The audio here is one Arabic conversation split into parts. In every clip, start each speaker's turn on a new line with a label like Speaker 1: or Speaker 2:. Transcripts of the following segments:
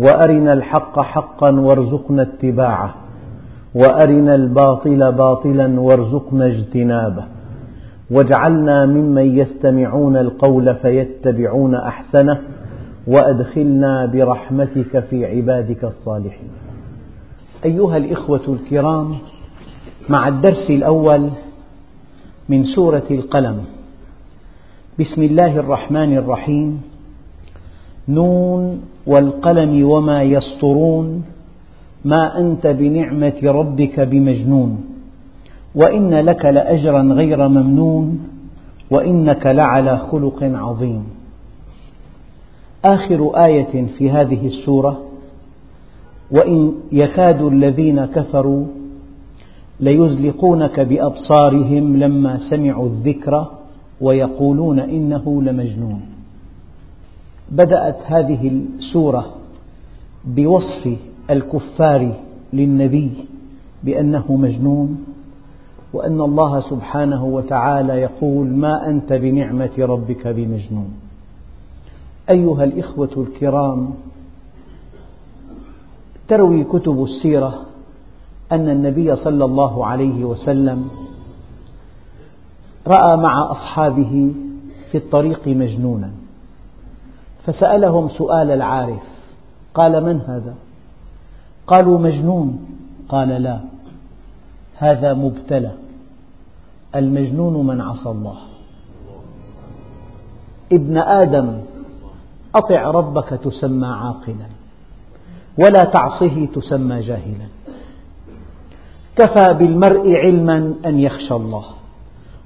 Speaker 1: وأرنا الحق حقا وارزقنا اتباعه وأرنا الباطل باطلا وارزقنا اجتنابه واجعلنا ممن يستمعون القول فيتبعون أحسنه وأدخلنا برحمتك في عبادك الصالحين. أيها الإخوة الكرام مع الدرس الأول من سورة القلم بسم الله الرحمن الرحيم. نون والقلم وما يسطرون ما أنت بنعمة ربك بمجنون وإن لك لأجرا غير ممنون وإنك لعلى خلق عظيم. آخر آية في هذه السورة وإن يكاد الذين كفروا ليزلقونك بأبصارهم لما سمعوا الذكر ويقولون إنه لمجنون. بدأت هذه السورة بوصف الكفار للنبي بأنه مجنون وأن الله سبحانه وتعالى يقول ما أنت بنعمة ربك بمجنون أيها الإخوة الكرام تروي كتب السيرة أن النبي صلى الله عليه وسلم رأى مع أصحابه في الطريق مجنونا. فسألهم سؤال العارف قال من هذا؟ قالوا مجنون. قال لا هذا مبتلى المجنون من عصى الله. ابن آدم أطع ربك تسمى عاقلا ولا تعصه تسمى جاهلا. كفى بالمرء علما أن يخشى الله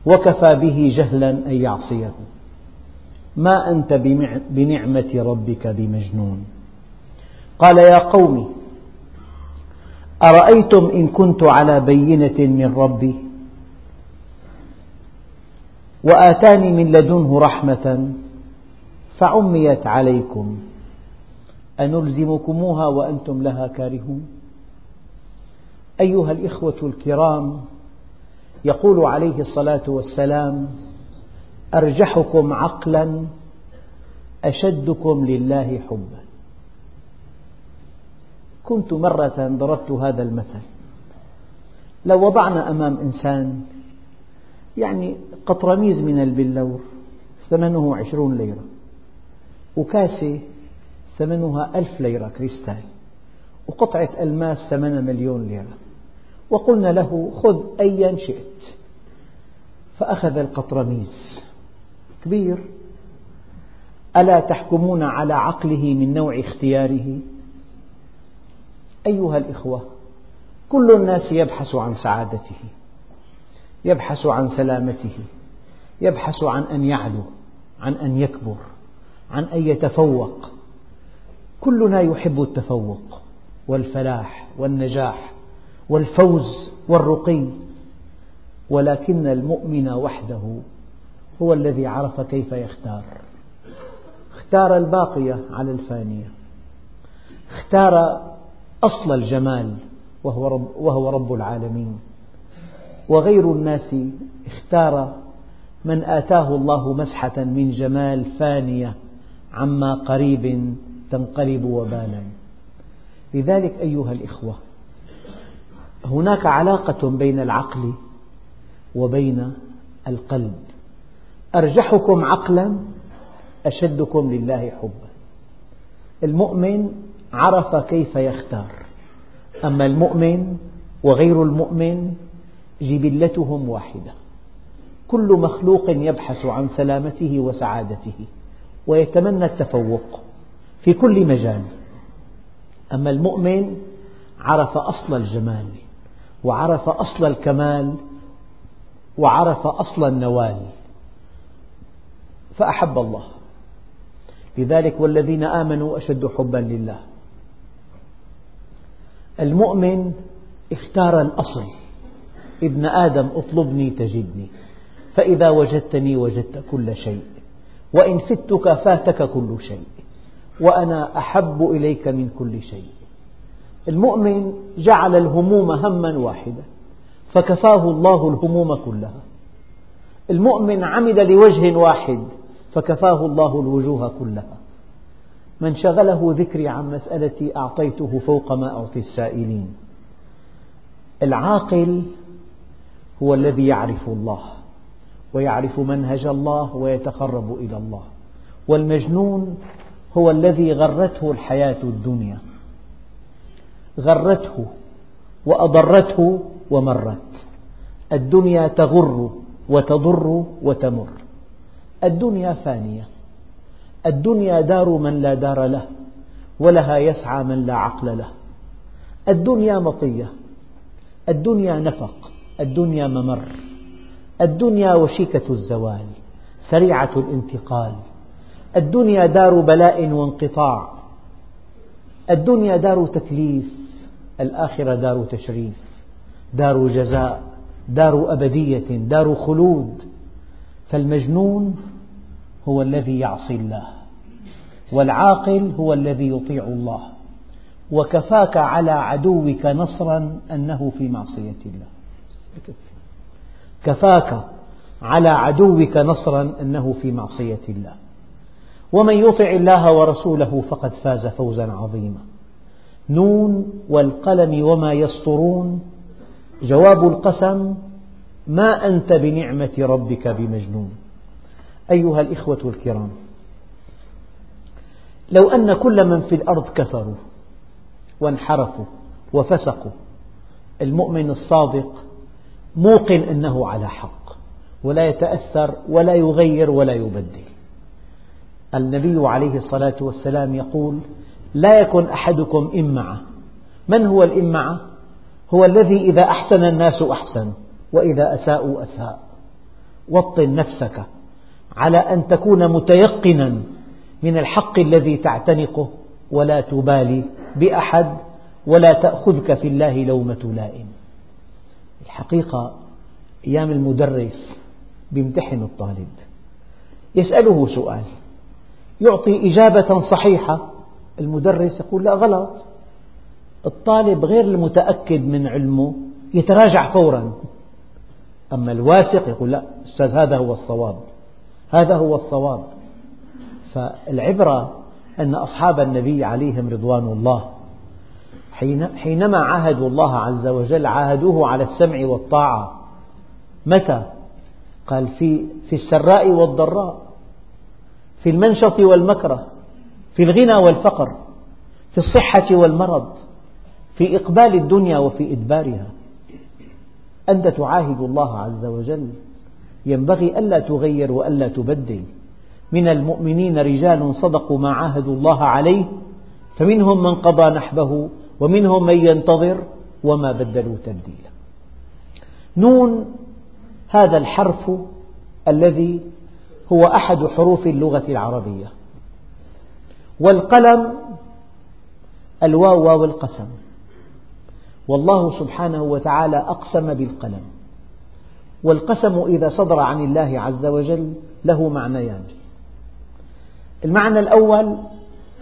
Speaker 1: وكفى به جهلا أن يعصيه. ما أنت بنعمة ربك بمجنون؟ قال يا قوم أرأيتم إن كنت على بينة من ربي؟ وآتاني من لدنه رحمة فعميت عليكم. أنلزمكموها وأنتم لها كارهون؟ أيها الإخوة الكرام يقول عليه الصلاة والسلام أرجحكم عقلا أشدكم لله حبا. كنت مرة ضربت هذا المثل. لو وضعنا أمام إنسان يعني قطرميز من البلور ثمنه عشرون ليرة وكاسة ثمنها ألف ليرة كريستال وقطعة ألماس ثمنها مليون ليرة وقلنا له خذ أيا شئت فأخذ القطرميز. كبير. ألا تحكمون على عقله من نوع اختياره؟ أيها الإخوة كل الناس يبحث عن سعادته يبحث عن سلامته يبحث عن أن يعلو عن أن يكبر عن أن يتفوق. كلنا يحب التفوق والفلاح والنجاح والفوز والرقي ولكن المؤمن وحده هو الذي عرف كيف يختار. اختار الباقية على الفانية. اختار أصل الجمال وهو رب, وهو رب العالمين. وغير الناس اختار من آتاه الله مسحة من جمال فانية عما قريب تنقلب وبالا. لذلك أيها الإخوة هناك علاقة بين العقل وبين القلب. أرجحكم عقلا أشدكم لله حبا. المؤمن عرف كيف يختار. أما المؤمن وغير المؤمن جبلتهم واحدة. كل مخلوق يبحث عن سلامته وسعادته ويتمنى التفوق في كل مجال. أما المؤمن عرف أصل الجمال وعرف أصل الكمال وعرف أصل النوال. فأحب الله. لذلك والذين آمنوا أشد حبا لله. المؤمن اختار الأصل. ابن آدم اطلبني تجدني. فإذا وجدتني وجدت كل شيء. وإن فتك فاتك كل شيء. وأنا أحب إليك من كل شيء. المؤمن جعل الهموم هما واحدا. فكفاه الله الهموم كلها. المؤمن عمد لوجه واحد. فكفاه الله الوجوه كلها. من شغله ذكري عن مسألتي أعطيته فوق ما أعطي السائلين. العاقل هو الذي يعرف الله ويعرف منهج الله ويتقرب إلى الله. والمجنون هو الذي غرته الحياة الدنيا. غرته وأضرته ومرت. الدنيا تغر وتضر وتمر. الدنيا فانية. الدنيا دار من لا دار له ولها يسعى من لا عقل له. الدنيا مطية الدنيا نفق الدنيا ممر. الدنيا وشيكة الزوال سريعة الانتقال. الدنيا دار بلاء وانقطاع. الدنيا دار تكليف الآخرة دار تشريف. دار جزاء دار أبدية دار خلود. فالمجنون هو الذي يعصي الله والعاقل هو الذي يطيع الله وكفاك على عدوك نصرا أنه في معصية الله. كفاك على عدوك نصرا أنه في معصية الله. ومن يطع الله ورسوله فقد فاز فوزا عظيما. نون والقلم وما يسطرون جواب القسم ما أنت بنعمة ربك بمجنون. أيها الإخوة الكرام لو أن كل من في الأرض كفروا وانحرفوا وفسقوا المؤمن الصادق موقن أنه على حق ولا يتأثر ولا يغير ولا يبدل. النبي عليه الصلاة والسلام يقول لا يكن أحدكم إمعة من هو الإمعة؟ هو الذي إذا أحسن الناس أحسن. وإذا أساءوا أساء. وطن نفسك على أن تكون متيقنا من الحق الذي تعتنقه ولا تبالي بأحد ولا تأخذك في الله لومة لائم. الحقيقة أيام المدرس بيمتحن الطالب يسأله سؤال يعطي إجابة صحيحة المدرس يقول لا غلط. الطالب غير المتأكد من علمه يتراجع فورا. أما الواثق يقول لا أستاذ هذا هو الصواب. هذا هو الصواب. فالعبرة أن أصحاب النبي عليهم رضوان الله حينما عاهدوا الله عز وجل عاهدوه على السمع والطاعة. متى؟ قال في في السراء والضراء في المنشط والمكره في الغنى والفقر في الصحة والمرض في إقبال الدنيا وفي إدبارها. أنت تعاهد الله عز وجل. ينبغي ألا تغير وألا تبدل. من المؤمنين رجال صدقوا ما عاهدوا الله عليه فمنهم من قضى نحبه ومنهم من ينتظر وما بدلوا تبديلا. نون هذا الحرف الذي هو أحد حروف اللغة العربية. والقلم الواو واو القسم والله سبحانه وتعالى أقسم بالقلم والقسم إذا صدر عن الله عز وجل له معنيان. المعنى الأول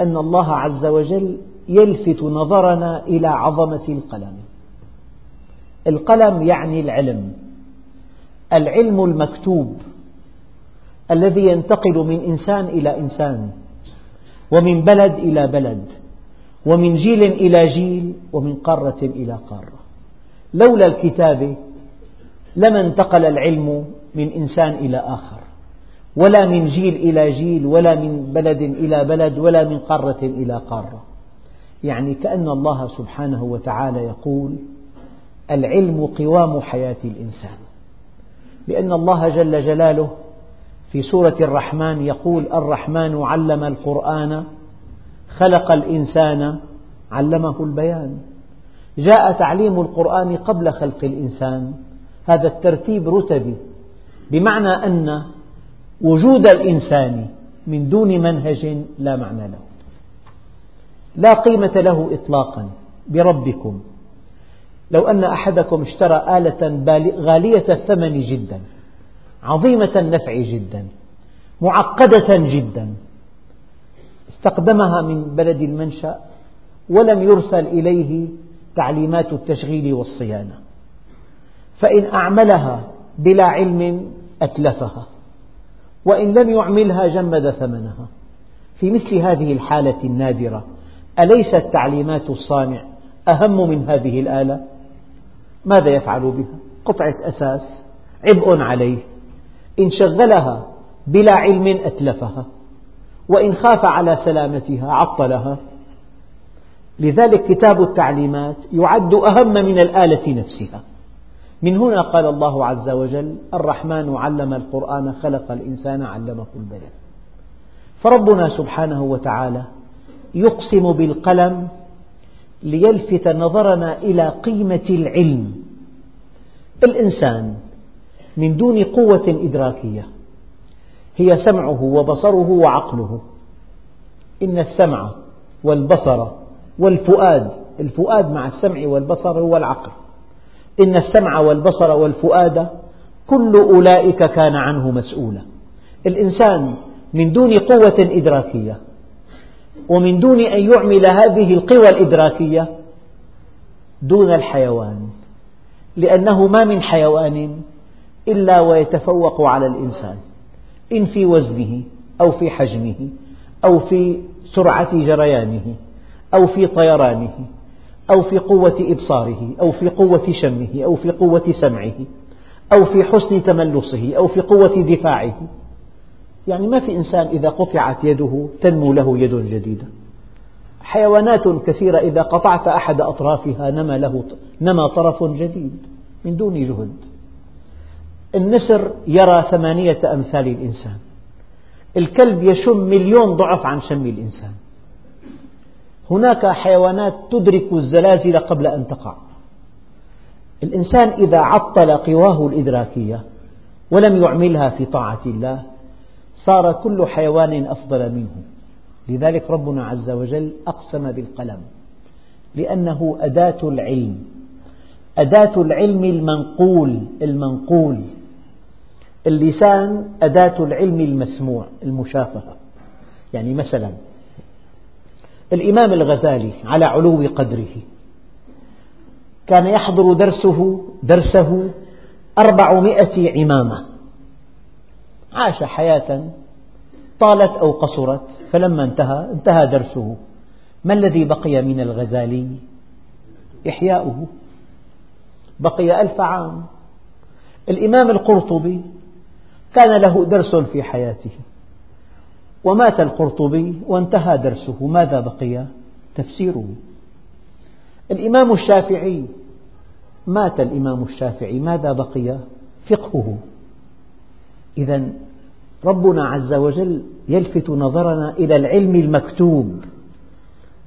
Speaker 1: أن الله عز وجل يلفت نظرنا إلى عظمة القلم. القلم يعني العلم العلم المكتوب الذي ينتقل من إنسان إلى إنسان ومن بلد إلى بلد. ومن جيل إلى جيل ومن قارة إلى قارة. لولا الكتابة لما انتقل العلم من إنسان إلى آخر. ولا من جيل إلى جيل ولا من بلد إلى بلد ولا من قارة إلى قارة. يعني كأن الله سبحانه وتعالى يقول العلم قوام حياة الإنسان. لأن الله جل جلاله في سورة الرحمن يقول الرحمن علم القرآن خلق الإنسان علمه البيان. جاء تعليم القرآن قبل خلق الإنسان. هذا الترتيب رتبي. بمعنى أن وجود الإنسان من دون منهج لا معنى له. لا قيمة له إطلاقا بربكم. لو أن أحدكم اشترى آلة غالية الثمن جدا عظيمة النفع جدا معقدة جدا استخدمها من بلد المنشأ ولم يرسل إليه تعليمات التشغيل والصيانة فإن أعملها بلا علم أتلفها وإن لم يعملها جمد ثمنها في مثل هذه الحالة النادرة أليست تعليمات الصانع أهم من هذه الآلة؟ ماذا يفعل بها؟ قطعة أساس عبء عليه إن شغلها بلا علم أتلفها وإن خاف على سلامتها عطلها لذلك كتاب التعليمات يعد أهم من الآلة نفسها. من هنا قال الله عز وجل الرحمن علم القرآن خلق الإنسان علمه البيان فربنا سبحانه وتعالى يقسم بالقلم ليلفت نظرنا إلى قيمة العلم. الإنسان من دون قوة إدراكية هي سمعه وبصره وعقله. إن السمع والبصر والفؤاد الفؤاد مع السمع والبصر هو العقل إن السمع والبصر والفؤاد كل أولئك كان عنه مسؤولا. الإنسان من دون قوة إدراكية ومن دون أن يعمل هذه القوى الإدراكية دون الحيوان لأنه ما من حيوان إلا ويتفوق على الإنسان. إن في وزنه أو في حجمه أو في سرعة جريانه أو في طيرانه أو في قوة إبصاره أو في قوة شمه أو في قوة سمعه أو في حسن تملصه أو في قوة دفاعه. يعني ما في إنسان إذا قطعت يده تنمو له يد جديدة. حيوانات كثيرة إذا قطعت أحد أطرافها نما له نما طرف جديد من دون جهد. النسر يرى ثمانية أمثال الإنسان. الكلب يشم مليون ضعف عن شم الإنسان. هناك حيوانات تدرك الزلازل قبل أن تقع. الإنسان إذا عطل قواه الإدراكية ولم يعملها في طاعة الله صار كل حيوان أفضل منه. لذلك ربنا عز وجل أقسم بالقلم لأنه أداة العلم. أداة العلم المنقول المنقول. اللسان أداة العلم المسموع المشافهة. يعني مثلا الإمام الغزالي على علو قدره كان يحضر درسه درسه أربعمائة عمامة. عاش حياة طالت أو قصرت فلما انتهى انتهى درسه. ما الذي بقي من الغزالي؟ إحياؤه. بقي ألف عام. الإمام القرطبي كان له درس في حياته. ومات القرطبي وانتهى درسه. ماذا بقي؟ تفسيره. الإمام الشافعي مات الإمام الشافعي. ماذا بقي؟ فقهه. إذا ربنا عز وجل يلفت نظرنا إلى العلم المكتوب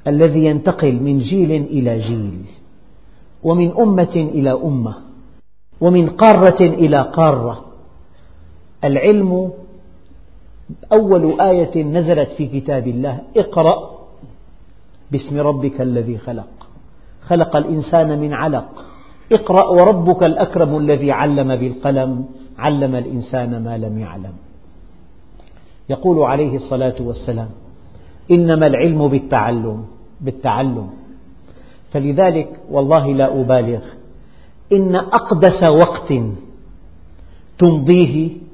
Speaker 1: الذي ينتقل من جيل إلى جيل ومن أمة إلى أمة ومن قارة إلى قارة. العلم أول آية نزلت في كتاب الله اقرأ باسم ربك الذي خلق. خلق الإنسان من علق. اقرأ وربك الأكرم الذي علم بالقلم. علم الإنسان ما لم يعلم. يقول عليه الصلاة والسلام إنما العلم بالتعلم بالتعلم. فلذلك والله لا أبالغ. إن أقدس وقت تمضيه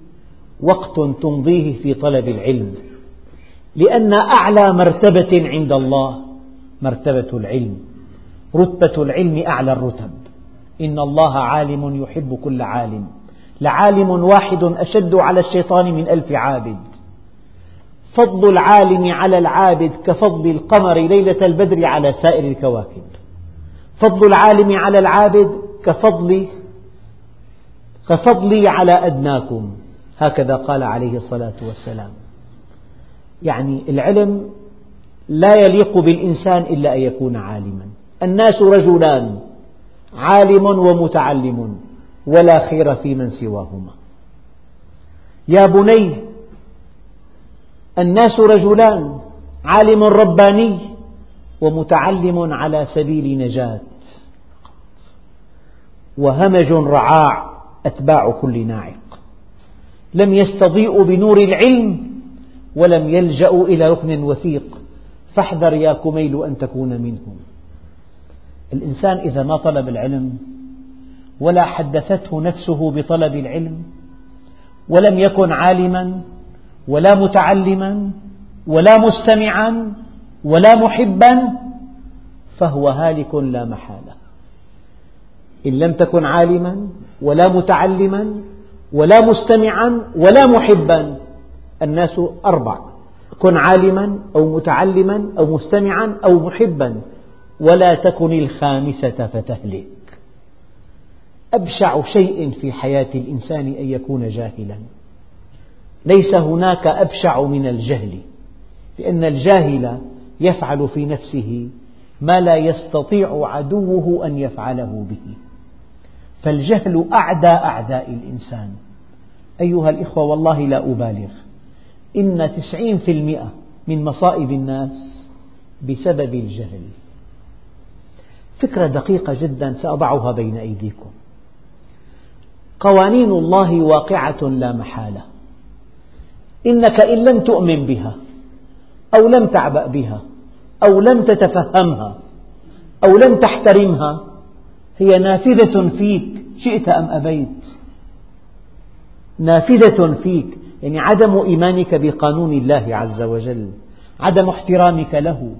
Speaker 1: وقت تمضيه في طلب العلم. لأن أعلى مرتبة عند الله مرتبة العلم. رتبة العلم أعلى الرتب. إن الله عالم يحب كل عالم. لعالم واحد أشد على الشيطان من ألف عابد. فضل العالم على العابد كفضل القمر ليلة البدر على سائر الكواكب. فضل العالم على العابد كفضل كفضلي على أدناكم. هكذا قال عليه الصلاة والسلام. يعني العلم لا يليق بالإنسان إلا أن يكون عالما. الناس رجلان عالم ومتعلم ولا خير في من سواهما. يا بني الناس رجلان عالم رباني ومتعلم على سبيل نجاة. وهمج رعاع أتباع كل ناعق لم يستضيئوا بنور العلم ولم يلجأوا إلى ركن وثيق. فاحذر يا كميل أن تكون منهم. الإنسان إذا ما طلب العلم ولا حدثته نفسه بطلب العلم ولم يكن عالما ولا متعلما ولا مستمعا ولا محبا فهو هالك لا محالة. إن لم تكن عالما ولا متعلما ولا مستمعا ولا محبا. الناس أربع كن عالما أو متعلما أو مستمعا أو محبا ولا تكن الخامسة فتهلك. أبشع شيء في حياة الإنسان أن يكون جاهلا. ليس هناك أبشع من الجهل لأن الجاهل يفعل في نفسه ما لا يستطيع عدوه أن يفعله به. فالجهل أعدى أعداء الإنسان. أيها الإخوة والله لا أبالغ. إن تسعين في المئة من مصائب الناس بسبب الجهل. فكرة دقيقة جدا سأضعها بين أيديكم. قوانين الله واقعة لا محالة. إنك إن لم تؤمن بها أو لم تعبأ بها أو لم تتفهمها أو لم تحترمها هي نافذة فيك شئت أم أبيت؟ نافذة فيك يعني عدم إيمانك بقانون الله عز وجل عدم احترامك له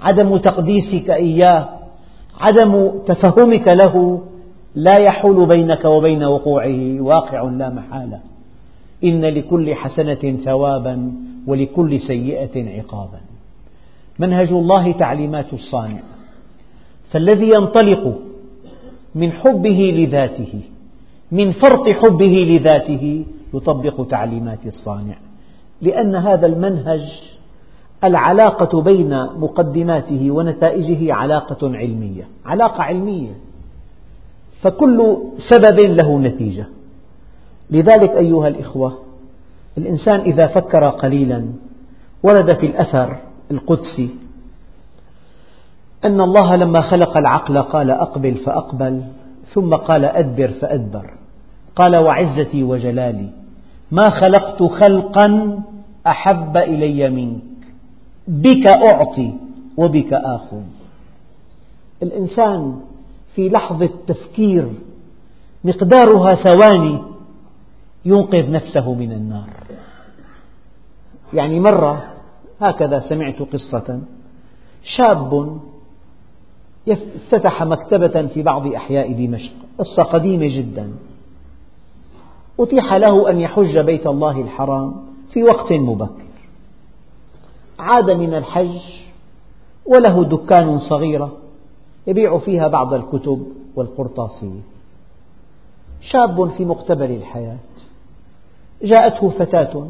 Speaker 1: عدم تقديسك إياه عدم تفهمك له لا يحول بينك وبين وقوعه واقع لا محالة. إن لكل حسنة ثوابا ولكل سيئة عقابا. منهج الله تعليمات الصانع. فالذي ينطلق من حبه لذاته من فرط حبه لذاته يطبق تعليمات الصانع. لأن هذا المنهج العلاقة بين مقدماته ونتائجه علاقة علمية علاقة علمية. فكل سبب له نتيجة. لذلك أيها الإخوة الإنسان إذا فكر قليلا ورد في الأثر القدسي أن الله لما خلق العقل قال أقبل فأقبل ثم قال أدبر فأدبر. قال وعزتي وجلالي ما خلقت خلقا أحب إلي منك بك أعطي وبك آخذ. الإنسان في لحظة تفكير مقدارها ثواني ينقذ نفسه من النار. يعني مرة هكذا سمعت قصة شاب افتتح مكتبة في بعض أحياء دمشق. قصة قديمة جدا. أتيح له أن يحج بيت الله الحرام في وقت مبكر. عاد من الحج وله دكان صغيرة يبيع فيها بعض الكتب والقرطاسية. شاب في مقتبل الحياة. جاءته فتاة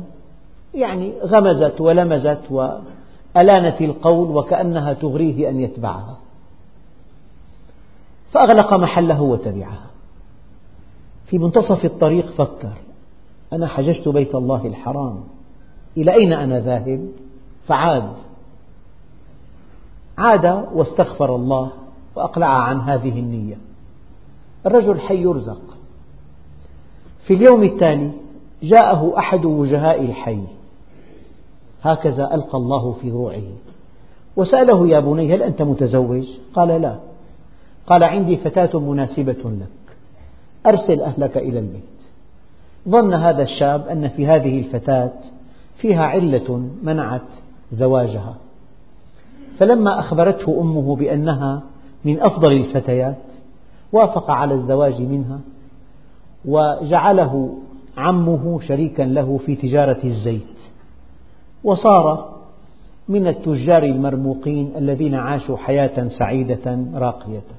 Speaker 1: يعني غمزت ولمزت وألانت القول وكأنها تغريه أن يتبعها. فأغلق محله وتبعها. في منتصف الطريق فكر. أنا حججت بيت الله الحرام. إلى أين أنا ذاهب؟ فعاد. عاد واستغفر الله وأقلع عن هذه النية. الرجل حي يرزق. في اليوم التالي جاءه أحد وجهاء الحي. هكذا ألقى الله في روعه. وسأله يا بني هل أنت متزوج؟ قال لا. قال عندي فتاة مناسبة لك. أرسل أهلك إلى البيت. ظن هذا الشاب أن في هذه الفتاة فيها علة منعت زواجها. فلما أخبرته أمه بأنها من أفضل الفتيات وافق على الزواج منها وجعله عمه شريكا له في تجارة الزيت. وصار من التجار المرموقين الذين عاشوا حياة سعيدة راقية.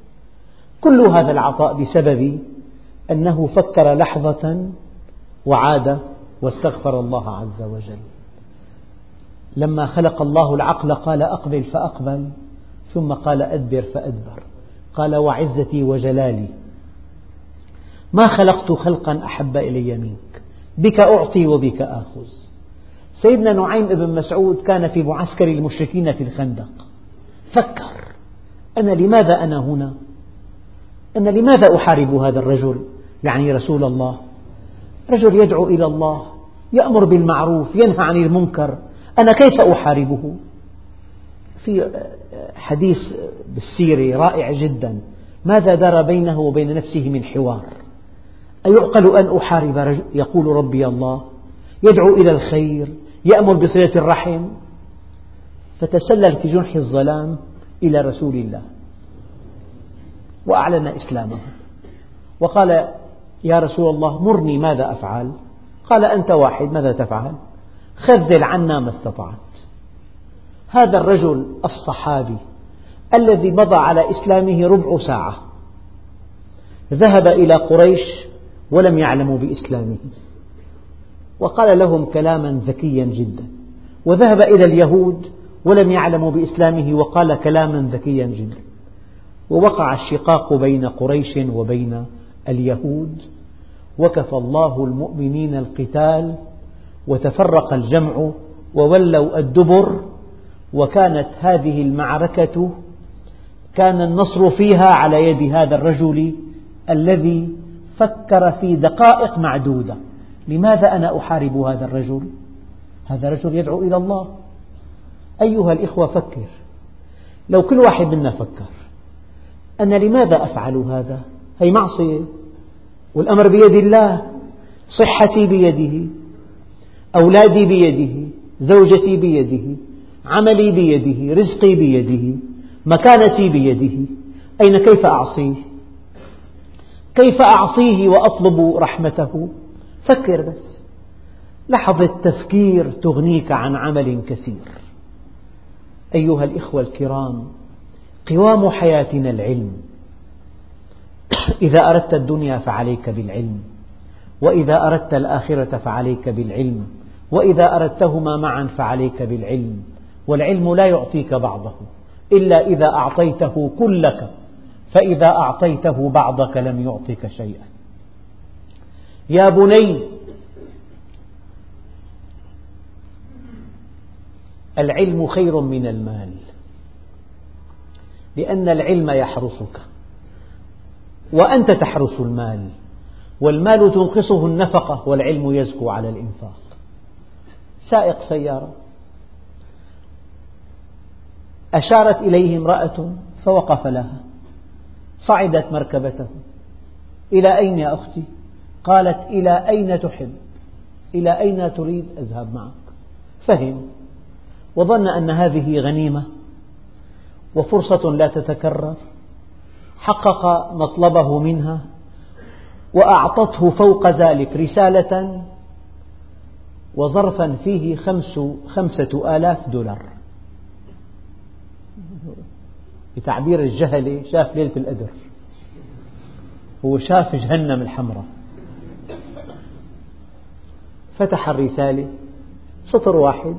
Speaker 1: كل هذا العطاء بسبب أنه فكر لحظة وعاد واستغفر الله عز وجل. لما خلق الله العقل قال أقبل فأقبل ثم قال أدبر فأدبر. قال وعزتي وجلالي ما خلقت خلقا أحب إلي منك بك أعطي وبك آخذ. سيدنا نعيم بن مسعود كان في معسكر المشركين في الخندق فكر أنا لماذا أنا هنا؟ أنا لماذا أحارب هذا الرجل؟ يعني رسول الله. رجل يدعو إلى الله يأمر بالمعروف ينهى عن المنكر. أنا كيف أحاربه؟ في حديث بالسيرة رائع جدا. ماذا دار بينه وبين نفسه من حوار؟ أيعقل أن أحارب رجل؟ يقول ربي الله. يدعو إلى الخير يأمر بصلة الرحم. فتسلل في جنح الظلام إلى رسول الله. وأعلن إسلامه. وقال يا رسول الله مرني ماذا أفعل؟ قال أنت واحد ماذا تفعل؟ خذل عنا ما استطعت. هذا الرجل الصحابي الذي مضى على إسلامه ربع ساعة ذهب إلى قريش ولم يعلموا بإسلامه. وقال لهم كلاما ذكيا جدا وذهب إلى اليهود ولم يعلموا بإسلامه وقال كلاما ذكيا جدا. ووقع الشقاق بين قريش وبين اليهود. وكفى الله المؤمنين القتال وتفرق الجمع وولوا الدبر. وكانت هذه المعركة كان النصر فيها على يد هذا الرجل الذي فكر في دقائق معدودة. لماذا أنا أحارب هذا الرجل؟ هذا الرجل يدعو إلى الله. أيها الإخوة فكر. لو كل واحد منا فكر أنا لماذا أفعل هذا؟ هي معصية؟ والأمر بيد الله صحتي بيده أولادي بيده زوجتي بيده عملي بيده رزقي بيده مكانتي بيده. أين كيف أعصيه؟ كيف أعصيه وأطلب رحمته؟ فكر بس. لحظة تفكير تغنيك عن عمل كثير. أيها الإخوة الكرام قوام حياتنا العلم. إذا أردت الدنيا فعليك بالعلم وإذا أردت الآخرة فعليك بالعلم وإذا أردتهما معا فعليك بالعلم. والعلم لا يعطيك بعضه إلا إذا أعطيته كلك فإذا أعطيته بعضك لم يعطك شيئا. يا بني العلم خير من المال. لأن العلم يحرسك. وأنت تحرس المال. والمال تنقصه النفقة والعلم يزكو على الإنفاق. سائق سيارة. أشارت إليه امرأة فوقف لها. صعدت مركبته. إلى أين يا أختي؟ قالت إلى أين تحب؟ إلى أين تريد؟ أذهب معك؟ فهم. وظن أن هذه غنيمة. وفرصة لا تتكرر. حقق مطلبه منها وأعطته فوق ذلك رسالة وظرفا فيه خمس خمسة آلاف دولار. بتعبير الجهلة شاف ليلة القدر. هو شاف جهنم الحمراء. فتح الرسالة سطر واحد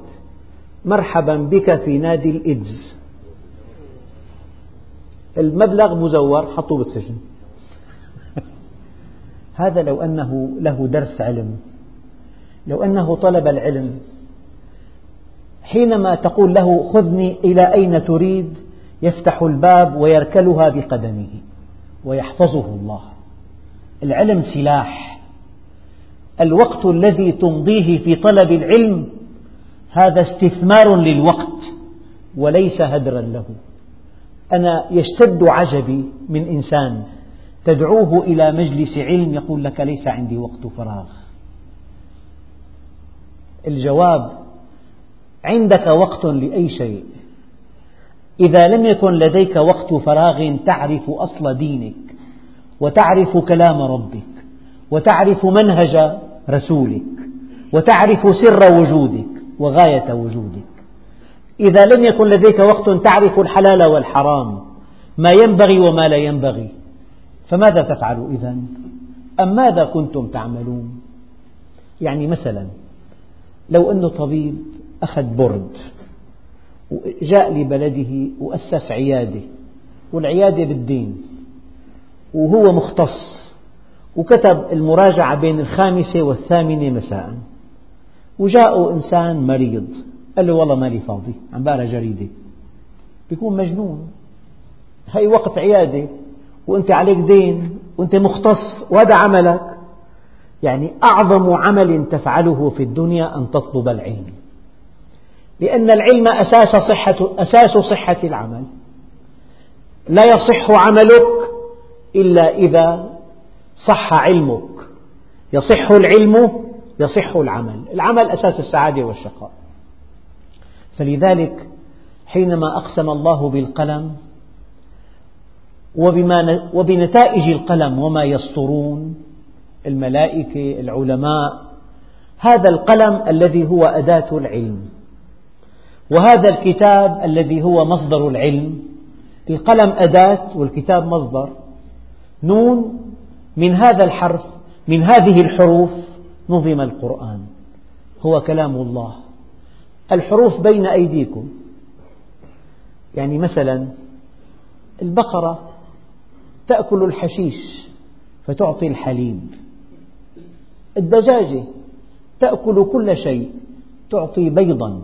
Speaker 1: مرحبا بك في نادي الإدز. المبلغ مزور حطوه بالسجن. هذا لو أنه له درس علم لو أنه طلب العلم حينما تقول له خذني إلى أين تريد يفتح الباب ويركلها بقدمه ويحفظه الله. العلم سلاح. الوقت الذي تمضيه في طلب العلم هذا استثمار للوقت وليس هدرا له. أنا يشتد عجبي من إنسان تدعوه إلى مجلس علم يقول لك ليس عندي وقت فراغ. الجواب عندك وقت لأي شيء. إذا لم يكن لديك وقت فراغ تعرف أصل دينك وتعرف كلام ربك وتعرف منهج رسولك وتعرف سر وجودك وغاية وجودك. إذا لم يكن لديك وقت تعرف الحلال والحرام ما ينبغي وما لا ينبغي فماذا تفعل إذا؟ أم ماذا كنتم تعملون؟ يعني مثلا لو أن طبيب أخذ برد وجاء لبلده وأسس عيادة والعيادة بالدين وهو مختص وكتب المراجعة بين الخامسة والثامنة مساء وجاءه إنسان مريض قال له والله مالي فاضي عم بقرا جريدة. بيكون مجنون. هي وقت عيادة وأنت عليك دين وأنت مختص وهذا عملك. يعني أعظم عمل تفعله في الدنيا أن تطلب العلم. لأن العلم أساس صحة, أساس صحة العمل. لا يصح عملك إلا إذا صح علمك. يصح العلم يصح العمل. العمل أساس السعادة والشقاء. فلذلك حينما أقسم الله بالقلم وبما وبنتائج القلم وما يسطرون الملائكة العلماء هذا القلم الذي هو أداة العلم وهذا الكتاب الذي هو مصدر العلم. القلم أداة والكتاب مصدر. نون من هذا الحرف من هذه الحروف نظم القرآن. هو كلام الله. الحروف بين أيديكم. يعني مثلا البقرة تأكل الحشيش فتعطي الحليب. الدجاجة تأكل كل شيء تعطي بيضا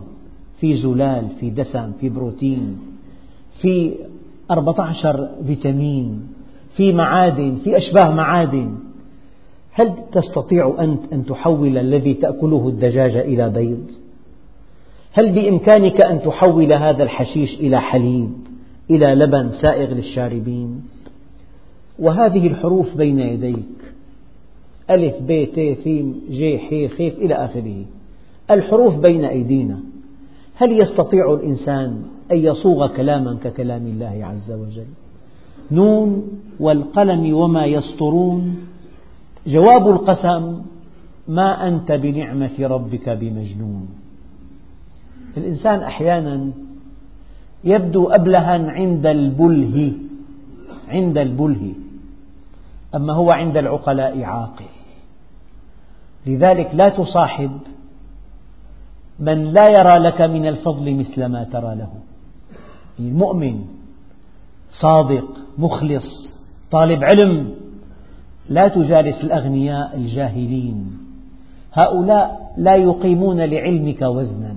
Speaker 1: في زلال في دسم في بروتين في 14 فيتامين في معادن في أشباه معادن. هل تستطيع أنت أن تحول الذي تأكله الدجاجة إلى بيض؟ هل بإمكانك أن تحول هذا الحشيش إلى حليب إلى لبن سائغ للشاربين؟ وهذه الحروف بين يديك. ألف ب ت ث ج ح خ إلى آخره. الحروف بين أيدينا. هل يستطيع الإنسان أن يصوغ كلاما ككلام الله عز وجل؟ نون والقلم وما يسطرون. جواب القسم ما أنت بنعمة ربك بمجنون. الإنسان أحيانا يبدو أبلها عند البله عند البله أما هو عند العقلاء عاقل. لذلك لا تصاحب من لا يرى لك من الفضل مثل ما ترى له. المؤمن صادق مخلص طالب علم لا تجالس الأغنياء الجاهلين. هؤلاء لا يقيمون لعلمك وزنا.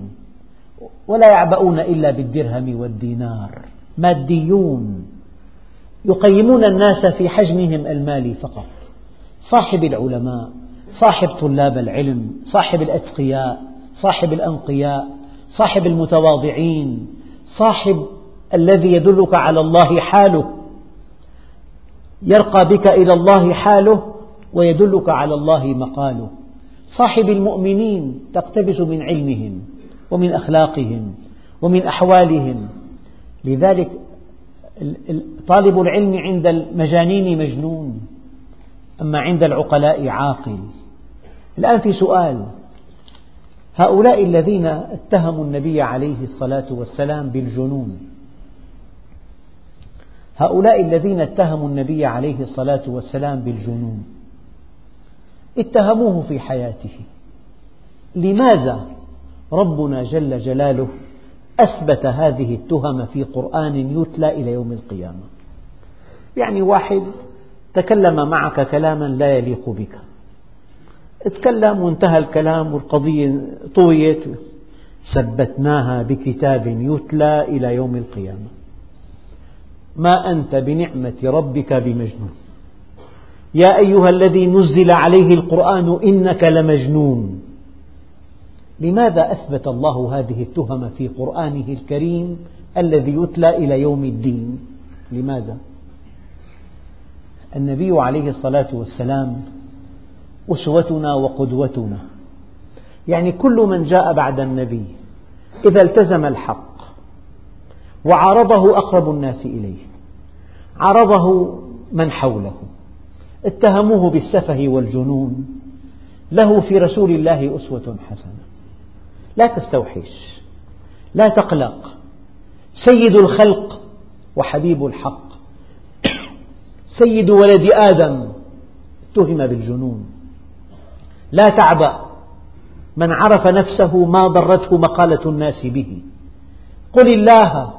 Speaker 1: ولا يعبؤون إلا بالدرهم والدينار. ماديون. يقيمون الناس في حجمهم المالي فقط. صاحب العلماء صاحب طلاب العلم صاحب الأتقياء صاحب الأنقياء صاحب المتواضعين صاحب الذي يدلك على الله حاله. يرقى بك إلى الله حاله ويدلك على الله مقاله. صاحب المؤمنين تقتبس من علمهم. ومن أخلاقهم ومن أحوالهم. لذلك طالب العلم عند المجانين مجنون. أما عند العقلاء عاقل. الآن في سؤال. هؤلاء الذين اتهموا النبي عليه الصلاة والسلام بالجنون. هؤلاء الذين اتهموا النبي عليه الصلاة والسلام بالجنون. اتهموه في حياته. لماذا؟ ربنا جل جلاله أثبت هذه التهم في قرآن يتلى إلى يوم القيامة. يعني واحد تكلم معك كلاما لا يليق بك. تكلم وانتهى الكلام والقضية طويت. ثبتناها بكتاب يتلى إلى يوم القيامة. ما أنت بنعمة ربك بمجنون. يا أيها الذي نزل عليه القرآن إنك لمجنون. لماذا أثبت الله هذه التهم في قرآنه الكريم الذي يتلى إلى يوم الدين؟ لماذا؟ النبي عليه الصلاة والسلام أسوتنا وقدوتنا. يعني كل من جاء بعد النبي إذا التزم الحق وعارضه أقرب الناس إليه عرضه من حوله اتهموه بالسفه والجنون له في رسول الله أسوة حسنة. لا تستوحش لا تقلق. سيد الخلق وحبيب الحق. سيد ولد آدم اتهم بالجنون. لا تعبأ من عرف نفسه ما ضرته مقالة الناس به. قل الله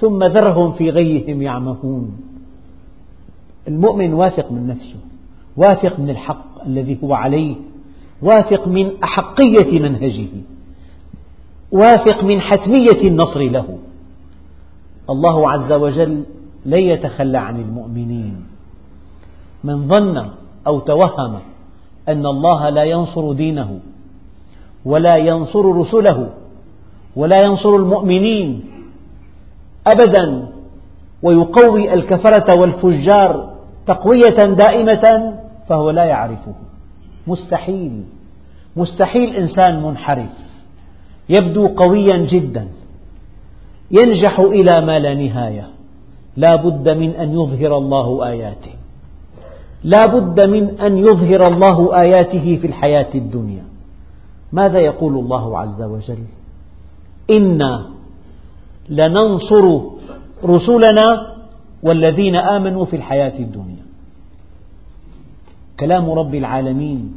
Speaker 1: ثم ذرهم في غيهم يعمهون. المؤمن واثق من نفسه واثق من الحق الذي هو عليه واثق من أحقية منهجه. واثق من حتمية النصر له. الله عز وجل لن يتخلى عن المؤمنين. من ظن أو توهم أن الله لا ينصر دينه ولا ينصر رسله ولا ينصر المؤمنين أبدا ويقوي الكفرة والفجار تقوية دائمة فهو لا يعرفه. مستحيل مستحيل إنسان منحرف. يبدو قويا جدا. ينجح إلى ما لا نهاية. لا بد من أن يظهر الله آياته. لا بد من أن يظهر الله آياته في الحياة الدنيا. ماذا يقول الله عز وجل؟ إنا لننصر رسلنا والذين آمنوا في الحياة الدنيا. كلام رب العالمين.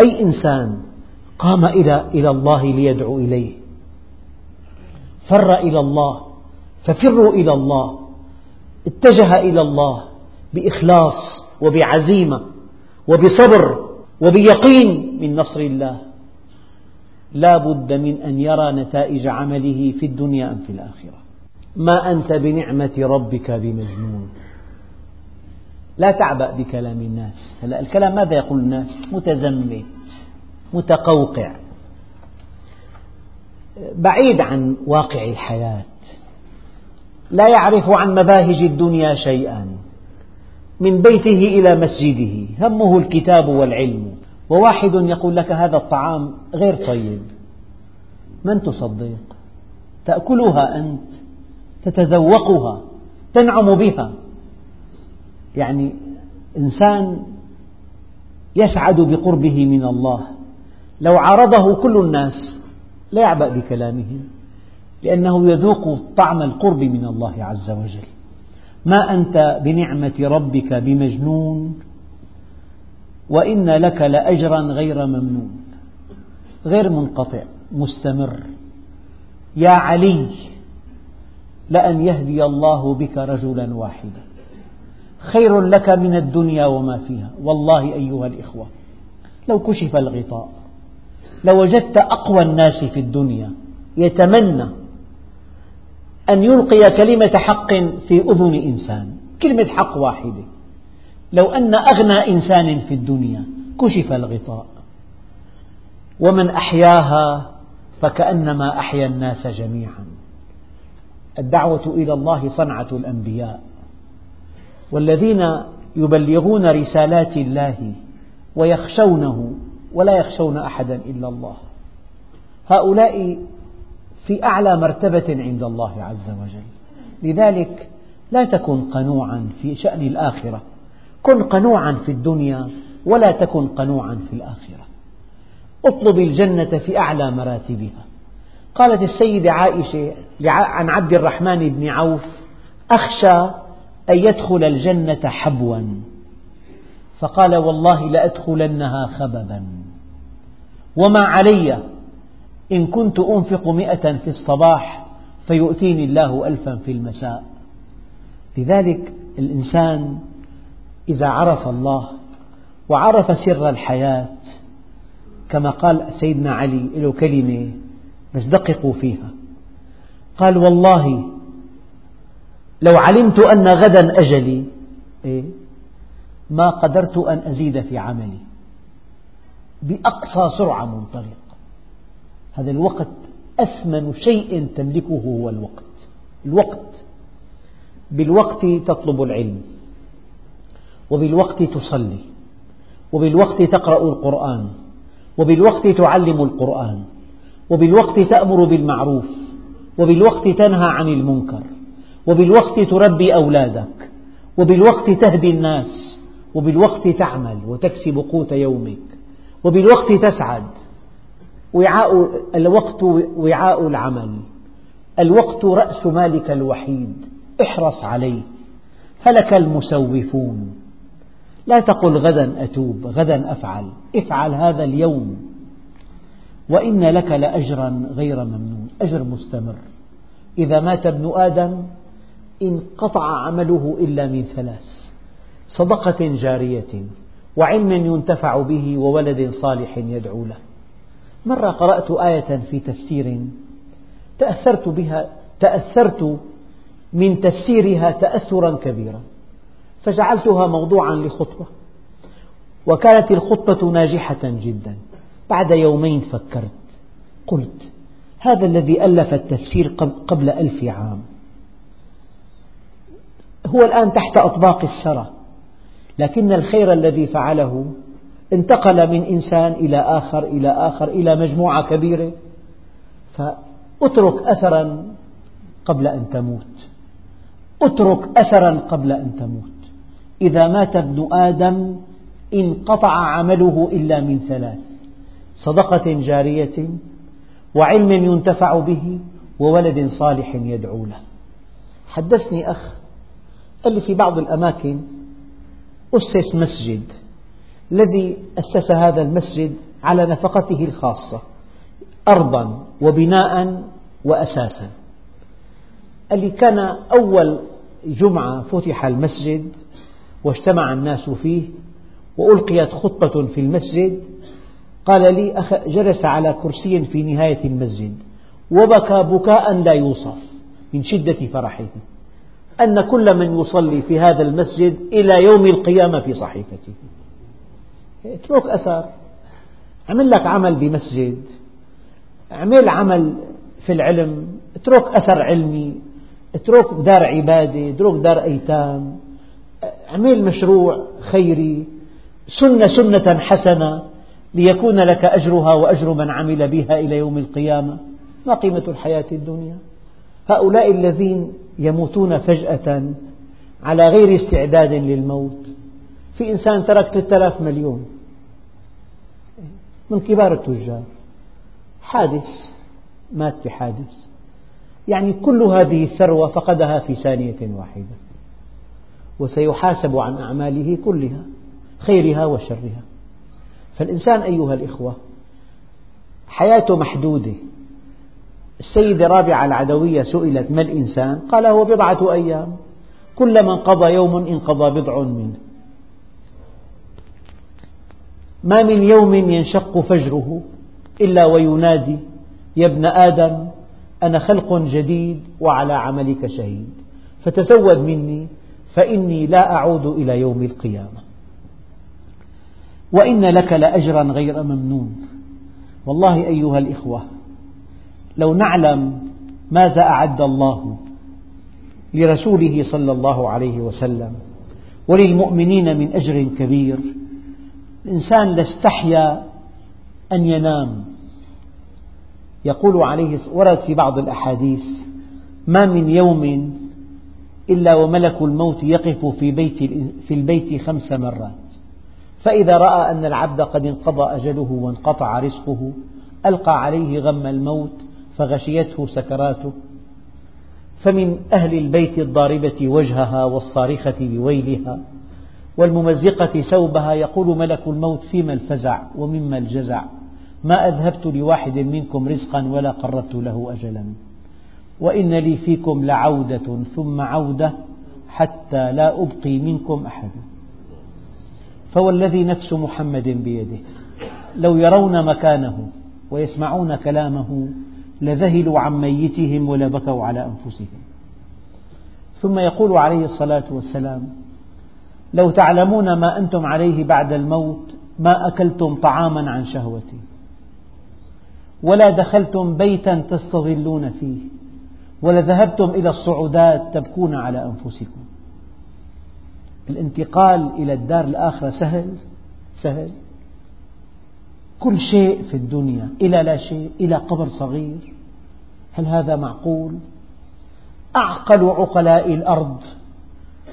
Speaker 1: أي إنسان قام إلى إلى الله ليدعو إليه. فر إلى الله. ففروا إلى الله. اتجه إلى الله بإخلاص وبعزيمة وبصبر وبيقين من نصر الله. لا بد من أن يرى نتائج عمله في الدنيا أم في الآخرة. ما أنت بنعمة ربك بمجنون. لا تعبأ بكلام الناس. هلا الكلام ماذا يقول الناس؟ متزمت متقوقع. بعيد عن واقع الحياة. لا يعرف عن مباهج الدنيا شيئا. من بيته إلى مسجده. همه الكتاب والعلم. وواحد يقول لك هذا الطعام غير طيب. من تصدق؟ تأكلها أنت. تتذوقها. تنعم بها. يعني إنسان يسعد بقربه من الله. لو عارضه كل الناس لا يعبأ بكلامهم لأنه يذوق طعم القرب من الله عز وجل. ما أنت بنعمة ربك بمجنون وإن لك لأجرا غير ممنون. غير منقطع مستمر. يا علي لأن يهدي الله بك رجلا واحدا. خير لك من الدنيا وما فيها. والله أيها الإخوة لو كشف الغطاء لوجدت أقوى الناس في الدنيا. يتمنى أن يلقي كلمة حق في أذن إنسان. كلمة حق واحدة. لو أن أغنى إنسان في الدنيا كشف الغطاء. ومن أحياها فكأنما أحيا الناس جميعا. الدعوة إلى الله صنعة الأنبياء. والذين يبلغون رسالات الله ويخشونه ولا يخشون أحدا إلا الله. هؤلاء في أعلى مرتبة عند الله عز وجل. لذلك لا تكن قنوعا في شأن الآخرة. كن قنوعا في الدنيا ولا تكن قنوعا في الآخرة. اطلب الجنة في أعلى مراتبها. قالت السيدة عائشة عن عبد الرحمن بن عوف أخشى أن يدخل الجنة حبوا. فقال والله لأدخلنها خببا. وما علي إن كنت أنفق مئة في الصباح فيؤتيني الله ألفا في المساء. لذلك الإنسان إذا عرف الله وعرف سر الحياة كما قال سيدنا علي له كلمة بس دققوا فيها. قال والله لو علمت أن غدا أجلي إيه ما قدرت أن أزيد في عملي. بأقصى سرعة منطلق هذا الوقت أثمن شيء تملكه هو الوقت. الوقت. بالوقت تطلب العلم. وبالوقت تصلي. وبالوقت تقرأ القرآن. وبالوقت تعلم القرآن. وبالوقت تأمر بالمعروف. وبالوقت تنهى عن المنكر. وبالوقت تربي أولادك. وبالوقت تهدي الناس. وبالوقت تعمل وتكسب قوت يومك. وبالوقت تسعد. وعاء الوقت وعاء العمل. الوقت رأس مالك الوحيد. احرص عليه. هلك المسوفون. لا تقل غدا أتوب غدا أفعل. افعل هذا اليوم. وإن لك لأجرا غير ممنون. أجر مستمر. إذا مات ابن آدم انقطع عمله إلا من ثلاث. صدقة جارية. وعلم ينتفع به وولد صالح يدعو له. مرة قرأت آية في تفسير تأثرت بها تأثرت من تفسيرها تأثرا كبيرا فجعلتها موضوعا لخطبة وكانت الخطبة ناجحة جدا. بعد يومين فكرت قلت هذا الذي ألف التفسير قبل ألف عام. هو الآن تحت أطباق الثرى لكن الخير الذي فعله انتقل من إنسان إلى آخر إلى آخر إلى مجموعة كبيرة فأترك أثرا قبل أن تموت. أترك أثرا قبل أن تموت. إذا مات ابن آدم انقطع عمله إلا من ثلاث صدقة جارية وعلم ينتفع به وولد صالح يدعو له. حدثني أخ قال لي في بعض الأماكن أسس مسجد الذي أسس هذا المسجد على نفقته الخاصة أرضا وبناء وأساسا. قال لي كان أول جمعة فتح المسجد واجتمع الناس فيه وألقيت خطبة في المسجد قال لي جلس على كرسي في نهاية المسجد وبكى بكاء لا يوصف من شدة فرحه. أن كل من يصلي في هذا المسجد إلى يوم القيامة في صحيفته. اترك أثر. عمل لك عمل بمسجد. أعمل عمل في العلم. اترك أثر علمي. اترك دار عبادة. اترك دار أيتام. أعمل مشروع خيري. سنة سنة حسنة ليكون لك أجرها وأجر من عمل بها إلى يوم القيامة. ما قيمة الحياة الدنيا؟ هؤلاء الذين يموتون فجأة على غير استعداد للموت. في إنسان ترك 3000 مليون من كبار التجار حادث مات بحادث. يعني كل هذه الثروة فقدها في ثانية واحدة وسيحاسب عن أعماله كلها خيرها وشرها. فالإنسان أيها الإخوة حياته محدودة. السيدة رابعة العدوية سئلت ما الإنسان؟ قال هو بضعة أيام. كلما انقضى يوم انقضى بضع منه. ما من يوم ينشق فجره إلا وينادي يا ابن آدم أنا خلق جديد وعلى عملك شهيد. فتزود مني فإني لا أعود إلى يوم القيامة. وإن لك لأجرا غير ممنون. والله أيها الإخوة لو نعلم ماذا أعد الله لرسوله صلى الله عليه وسلم وللمؤمنين من أجر كبير الإنسان لاستحيا أن ينام. يقول عليه ورد في بعض الأحاديث ما من يوم إلا وملك الموت يقف في, بيت في البيت خمس مرات. فإذا رأى أن العبد قد انقضى أجله وانقطع رزقه ألقى عليه غم الموت فغشيته سكراته فمن أهل البيت الضاربة وجهها والصارخة بويلها والممزقة ثوبها يقول ملك الموت فيما الفزع ومما الجزع ما أذهبت لواحد منكم رزقا ولا قربت له أجلا وإن لي فيكم لعودة ثم عودة حتى لا أبقي منكم أحدا فوالذي نفس محمد بيده لو يرون مكانه ويسمعون كلامه لذهلوا عن ميتهم ولبكوا على أنفسهم. ثم يقول عليه الصلاة والسلام لو تعلمون ما أنتم عليه بعد الموت ما أكلتم طعاما عن شهوتي ولا دخلتم بيتا تستظلون فيه ولذهبتم إلى الصعودات تبكون على أنفسكم. الانتقال إلى الدار الآخرة سهل سهل. كل شيء في الدنيا إلى لا شيء إلى قبر صغير. هل هذا معقول؟ أعقل عقلاء الأرض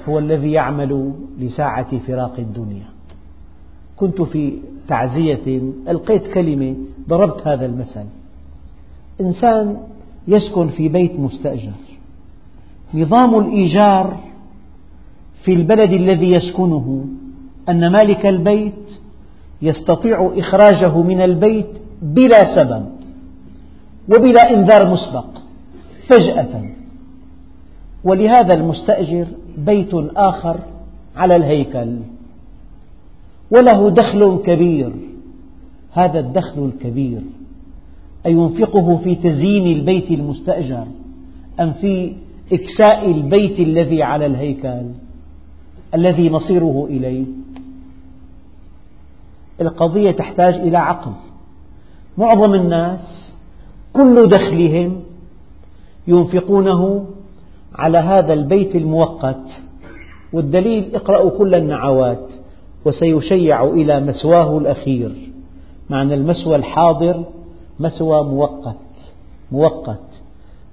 Speaker 1: هو الذي يعمل لساعة فراق الدنيا. كنت في تعزية ألقيت كلمة ضربت هذا المثل. إنسان يسكن في بيت مستأجر. نظام الإيجار في البلد الذي يسكنه أن مالك البيت يستطيع إخراجه من البيت بلا سبب وبلا إنذار مسبق فجأة. ولهذا المستأجر بيت آخر على الهيكل وله دخل كبير. هذا الدخل الكبير أينفقه في تزيين البيت المستأجر أم في إكساء البيت الذي على الهيكل الذي مصيره إليه؟ القضية تحتاج إلى عقل. معظم الناس كل دخلهم ينفقونه على هذا البيت المؤقت والدليل اقرأوا كل النعوات وسيشيع إلى مسواه الأخير. معنى المسوى الحاضر مسوى مؤقت مؤقت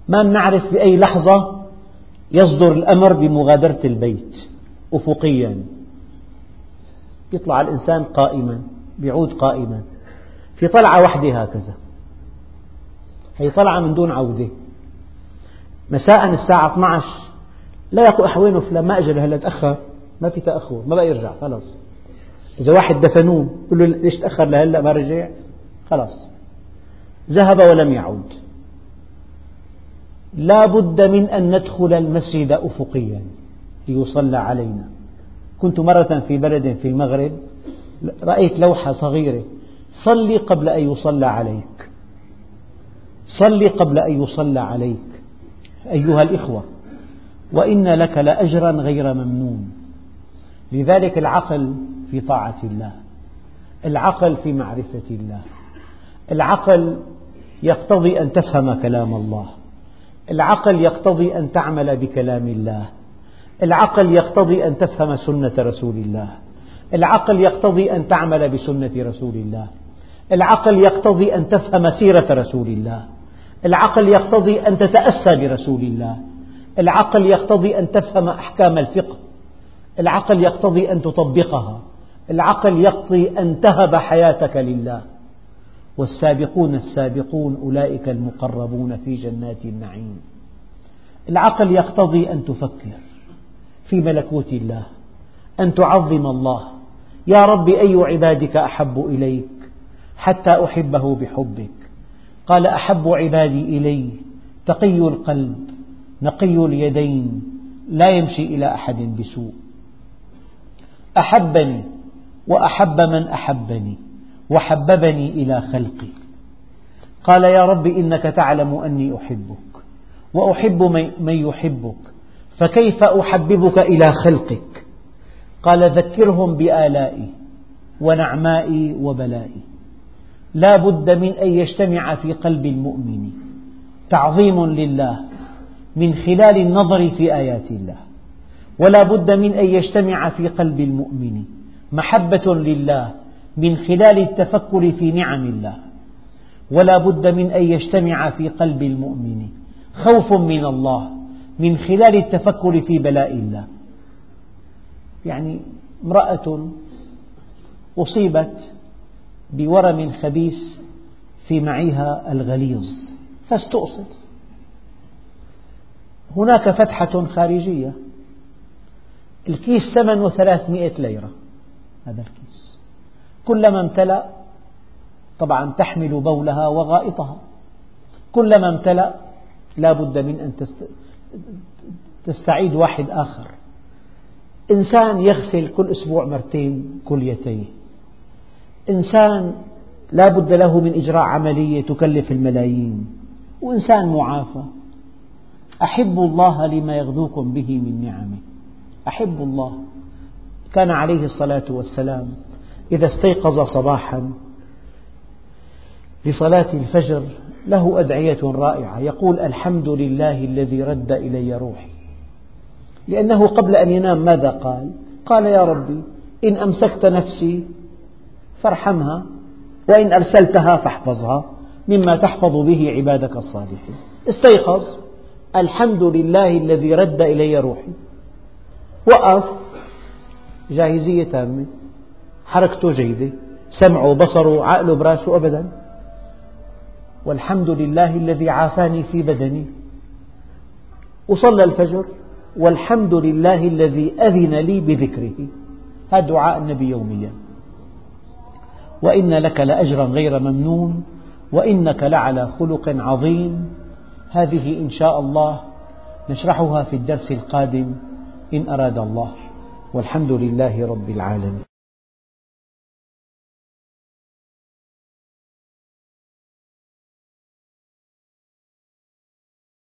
Speaker 1: ما نعرف بأي لحظة يصدر الأمر بمغادرة البيت أفقيا. يطلع الإنسان قائما يعود قائما. في طلعة واحدة هكذا. هي طلعة من دون عودة. مساء الساعة 12 لا يقول أحوينه فلان ما أجل هلا تأخر؟ ما في تأخر ما بقى يرجع خلاص. إذا واحد دفنوه يقول له ليش تأخر؟ لهلا ما رجع خلاص. ذهب ولم يعود. لا بد من أن ندخل المسجد أفقيا ليصلى علينا. كنت مرة في بلد في المغرب رأيت لوحة صغيرة صلي قبل أن يصلى عليك. صلي قبل أن يصلى عليك. أيها الإخوة وإن لك لأجرا غير ممنون. لذلك العقل في طاعة الله العقل في معرفة الله العقل يقتضي أن تفهم كلام الله العقل يقتضي أن تعمل بكلام الله. العقل يقتضي أن تفهم سنة رسول الله. العقل يقتضي أن تعمل بسنة رسول الله. العقل يقتضي أن تفهم سيرة رسول الله. العقل يقتضي أن تتأسى برسول الله. العقل يقتضي أن تفهم أحكام الفقه. العقل يقتضي أن تطبقها. العقل يقتضي أن تهب حياتك لله. والسابقون السابقون أولئك المقربون في جنات النعيم. العقل يقتضي أن تفكر. في ملكوت الله أن تعظم الله. يا رب أي عبادك أحب إليك حتى أحبه بحبك؟ قال أحب عبادي إلي تقي القلب نقي اليدين لا يمشي إلى أحد بسوء. أحبني وأحب من أحبني وحببني إلى خلقي. قال يا رب إنك تعلم أني أحبك وأحب من يحبك. فكيف أحببك إلى خلقك؟ قال ذكرهم بآلائي ونعمائي وبلائي. لا بد من أن يجتمع في قلب المؤمن تعظيم لله من خلال النظر في آيات الله. ولا بد من أن يجتمع في قلب المؤمن محبة لله من خلال التفكر في نعم الله. ولا بد من أن يجتمع في قلب المؤمن خوف من الله من خلال التفكر في بلاء الله. يعني امرأة أصيبت بورم خبيث في معيها الغليظ فاستؤصل. هناك فتحة خارجية. الكيس ثمنه ثلاثمئة ليرة هذا الكيس. كلما امتلأ طبعا تحمل بولها وغائطها. كلما امتلأ لا بد من أن تستعيد واحد آخر. إنسان يغسل كل أسبوع مرتين كليتيه إنسان لا بد له من إجراء عملية تكلف الملايين. وإنسان معافى. أحبوا الله لما يغذوكم به من نعمه. أحبوا الله. كان عليه الصلاة والسلام إذا استيقظ صباحا لصلاة الفجر له أدعية رائعة. يقول الحمد لله الذي رد إلي روحي. لأنه قبل أن ينام ماذا قال؟ قال يا ربي إن أمسكت نفسي فارحمها وإن أرسلتها فاحفظها مما تحفظ به عبادك الصالحين. استيقظ. الحمد لله الذي رد إلي روحي. وقف جاهزية تامة. حركته جيدة. سمعه بصره عقله براسه أبدا. والحمد لله الذي عافاني في بدني. وصلى الفجر والحمد لله الذي أذن لي بذكره. هذا دعاء النبي يوميا. وإن لك لأجرا غير ممنون وإنك لعلى خلق عظيم. هذه إن شاء الله نشرحها في الدرس القادم إن أراد الله. والحمد لله رب العالمين.